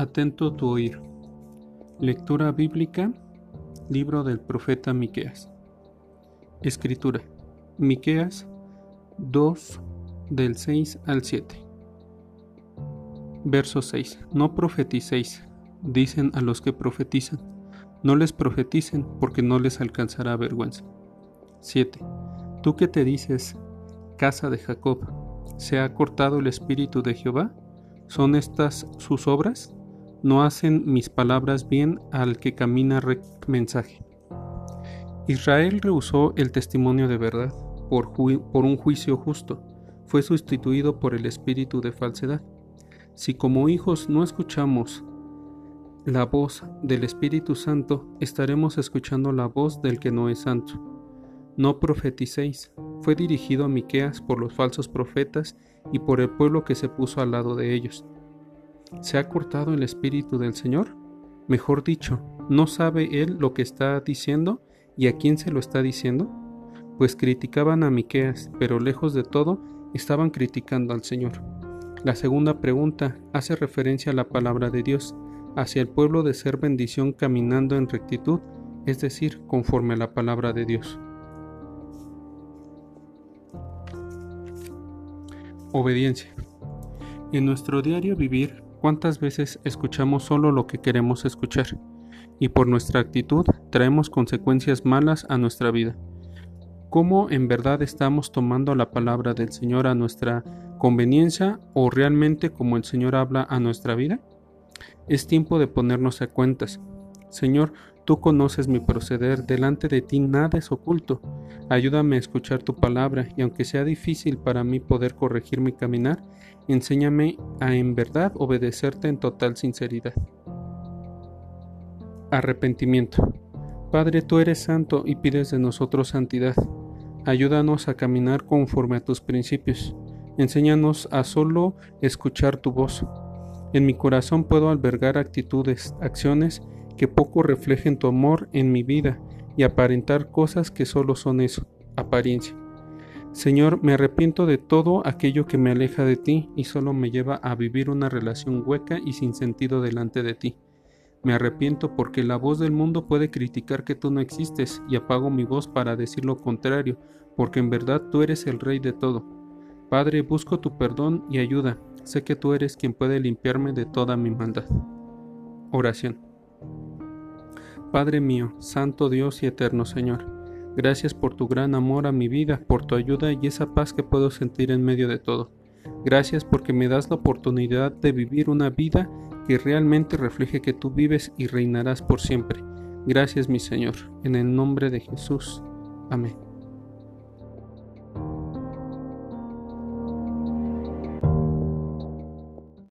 Atento tu oír. Lectura bíblica, libro del profeta Miqueas. Escritura: Miqueas 2 del 6 al 7. Verso 6. No profeticéis, dicen a los que profetizan. No les profeticen porque no les alcanzará vergüenza. 7. Tú que te dices, casa de Jacob, ¿se ha cortado el espíritu de Jehová? ¿Son estas sus obras? No hacen mis palabras bien al que camina mensaje. Israel rehusó el testimonio de verdad por, por un juicio justo. Fue sustituido por el espíritu de falsedad. Si como hijos no escuchamos la voz del Espíritu Santo, estaremos escuchando la voz del que no es santo. No profeticéis. Fue dirigido a Miqueas por los falsos profetas y por el pueblo que se puso al lado de ellos. ¿Se ha cortado el espíritu del Señor? Mejor dicho, ¿no sabe él lo que está diciendo y a quién se lo está diciendo? Pues criticaban a Miqueas, pero lejos de todo, estaban criticando al Señor. La segunda pregunta hace referencia a la palabra de Dios, hacia el pueblo de ser bendición caminando en rectitud, es decir, conforme a la palabra de Dios. Obediencia. En nuestro diario vivir, ¿cuántas veces escuchamos solo lo que queremos escuchar? Y por nuestra actitud traemos consecuencias malas a nuestra vida. ¿Cómo en verdad estamos tomando la palabra del Señor a nuestra conveniencia o realmente como el Señor habla a nuestra vida? Es tiempo de ponernos a cuentas. Señor, Tú conoces mi proceder, delante de ti nada es oculto. Ayúdame a escuchar tu palabra y aunque sea difícil para mí poder corregir mi caminar, enséñame a en verdad obedecerte en total sinceridad. Arrepentimiento. Padre, tú eres santo y pides de nosotros santidad. Ayúdanos a caminar conforme a tus principios. Enséñanos a solo escuchar tu voz. En mi corazón puedo albergar actitudes, acciones que poco reflejen tu amor en mi vida y aparentar cosas que solo son eso, apariencia. Señor, me arrepiento de todo aquello que me aleja de ti y solo me lleva a vivir una relación hueca y sin sentido delante de ti. Me arrepiento porque la voz del mundo puede criticar que tú no existes y apago mi voz para decir lo contrario, porque en verdad tú eres el Rey de todo. Padre, busco tu perdón y ayuda. Sé que tú eres quien puede limpiarme de toda mi maldad. Oración. Padre mío, Santo Dios y eterno Señor, gracias por tu gran amor a mi vida, por tu ayuda y esa paz que puedo sentir en medio de todo. Gracias porque me das la oportunidad de vivir una vida que realmente refleje que tú vives y reinarás por siempre. Gracias mi Señor, en el nombre de Jesús. Amén.